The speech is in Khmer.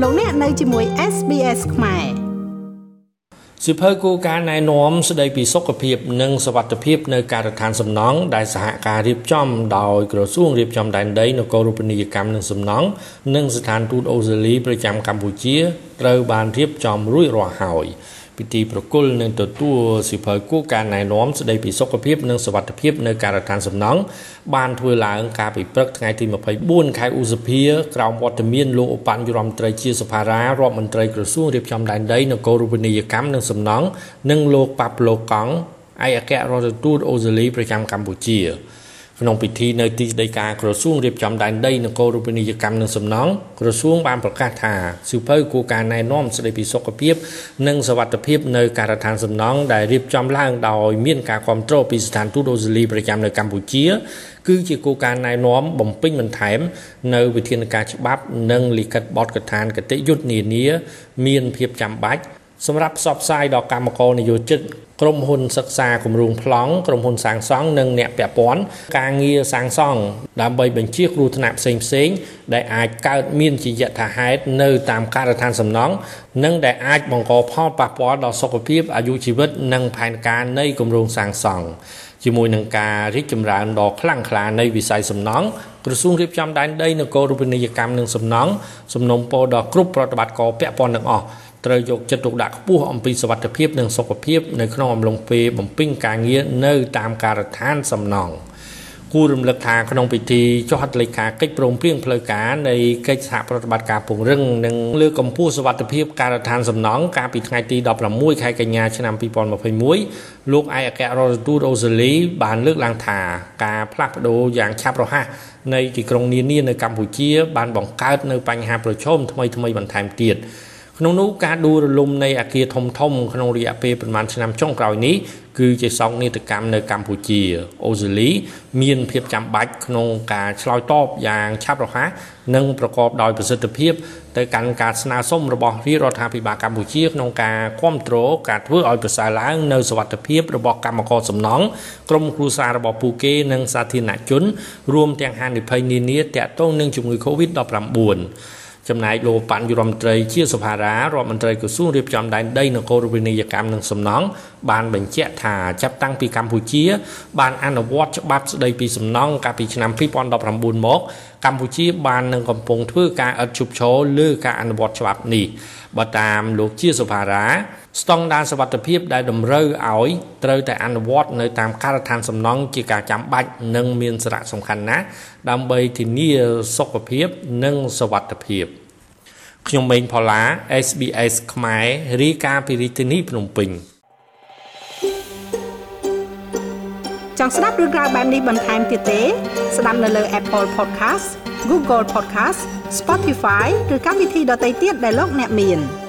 លោកអ្នកនៅជាមួយ SBS ខ្មែរសិភៅគោលការណ៍ណែនាំស្ដីពីសុខភាពនិងសวัสดิភាពនៅការដ្ឋានសំណង់ដែលសហការរៀបចំដោយក្រសួងរៀបចំដែនដីនគររូបនីយកម្មនិងសំណង់និងស្ថានទូតអូស្ត្រាលីប្រចាំកម្ពុជាត្រូវបានរៀបចំរួចរាល់ហើយ។ ។ ពិធីប្រគល់និងទទួលសិភៅគូការណែនាំស្ដីពីសុខភាពនិងសុវត្ថិភាពនៅការដ្ឋានសំណង់បានធ្វើឡើងកាលពីព្រឹកថ្ងៃទី24ខែឧសភាក្រោមវត្តមានលោកឧបនាយករដ្ឋមន្ត្រីជាសភារារដ្ឋមន្ត្រីក្រសួងរៀបចំដែនដីនគររូបនីយកម្មនិងសំណង់និងលោកប៉ាប់ឡូកង់ឯកអគ្គរដ្ឋទូតអូស្ត្រាលីប្រចាំកម្ពុជា ក្នុងពិធីនៅទីស្តីការក្រសួងរៀបចំដែនដីនគររូបនីយកម្មនិងសំណង់ក្រសួងបានប្រកាសថាសៀវភៅគួរការណែនាំស្តីពីសុខភាពនិងសวัสดิភាពនៅការដ្ឋានសំណង់ដែលរៀបចំឡើងដោយមានការគ្រប់គ្រងពីស្ថានទូតអូស្ត្រាលីប្រចាំនៅកម្ពុជា គឺជាគោលការណ៍ណែនាំបំពេញបន្ថែមនៅវិធានការច្បាប់និងលិខិតបទកថានគតិយុត្តនានាមានភាពចាំបាច់ សម្រាប់ផ្សព្វផ្សាយដល់កម្មករនិយោជិតក្រុមហ៊ុនសិក្សាគម្រោងប្លង់ក្រុមហ៊ុនសាងសង់និងអ្នកពាក់ព័ន្ធការងារសាងសង់ដើម្បីបញ្ជាគ្រោះថ្នាក់ផ្សេងផ្សេងដែលអាចកើតមានជាយថាហេតុនៅតាមការដ្ឋានសំណង់និងដែលអាចបង្កផលប៉ះពាល់ដល់សុខភាពអាយុជីវិតនិងផែនការនៃគម្រោងសាងសង់ជាមួយនឹងការរីកចម្រើនដ៏ខ្លាំងក្លានៃវិស័យសំណង់ក្រសួងរៀបចំដែនដីនគររូបនីយកម្មនិងសំណង់សំណុំពរដល់គ្រប់ប្រតិបត្តិការពាក់ព័ន្ធទាំងអស់ ត្រូវយកចិត្តទុកដាក់ខ្ពស់អំពីសុវត្ថិភាពនិងសុខភាពនៅក្នុងអំឡុងពេលបំពេញការងារនៅតាមការដ្ឋានសំណង់គួររំលឹកថាក្នុងពិធីចុះហត្ថលេខាកិច្ចព្រមព្រៀងផ្លូវការនៃកិច្ចសហប្រតិបត្តិការពង្រឹងនិងលើកកម្ពស់សុវត្ថិភាពការដ្ឋានសំណង់កាលពីថ្ងៃទី16ខែកញ្ញាឆ្នាំ2021លោកឯកអគ្គរដ្ឋទូតអូស្ត្រាលីបានលើកឡើងថាការផ្លាស់ប្ដូរយ៉ាងឆាប់រហ័សនៃទីក្រុងនានានៅកម្ពុជាបានបង្កើតនៅបញ្ហាប្រឈមថ្មីៗបន្ថែមទៀត ក្នុងនោះការដួលរលំនៃអាគារធំធំក្នុងរយៈពេលប្រមាណឆ្នាំចុងក្រោយនេះគឺជាសោកនាដកម្មនៅកម្ពុជាអូស្ត្រាលីមានភាពចាំបាច់ក្នុងការឆ្លើយតបយ៉ាងឆាប់រហ័សនិងប្រកបដោយប្រសិទ្ធភាពទៅកាន់ការស្នើសុំរបស់រាជរដ្ឋាភិបាលកម្ពុជាក្នុងការគ្រប់គ្រងការធ្វើឲ្យប្រសើរឡើងនៅសវត្ថភាពរបស់កម្មករសំណង់ក្រុមគ្រួសាររបស់ពួកគេនិងសាធារណជន រួមទាំងហានិភ័យនានាទាក់ទងនឹងជំងឺ Covid-19 ចំណែកលោកបញ្ញរដ្ឋមន្ត្រី ជាសភារារដ្ឋមន្ត្រីក្រសួងរៀបចំដែនដីនគររូបនីយកម្មនិងសំណង់បានបញ្ជាក់ថាចាប់តាំងពីកម្ពុជា បានអនុវត្តច្បាប់ស្តីពីសំណង់កាលពីឆ្នាំ2019មកកម្ពុជាបាននឹងកំពុងធ្វើការឥតឈប់ឈរលើការអនុវត្តច្បាប់នេះបើតាមលោកជាសុភារា ស្តង់ដារសវត្ថភាពដែលតម្រូវឲ្យត្រូវតែអនុវត្តនៅតាមការដ្ឋានសំណង់ជាការចាំបាច់និងមានសារៈសំខាន់ណាស់ដើម្បីធានាសុខភាពនិងសវត្ថភាពខ្ញុំម៉េងផល្លា SBS ខ្មែររាយការណ៍ពីរាជធានីភ្នំពេញចង់ស្ដាប់រឿងក្រៅបែបនេះបន្ថែមទៀតទេ ស្ដាប់នៅលើ Apple Podcast Google Podcast Spotify ឬកម្មវិធីដទៃទៀតដែលលោកអ្នកមាន។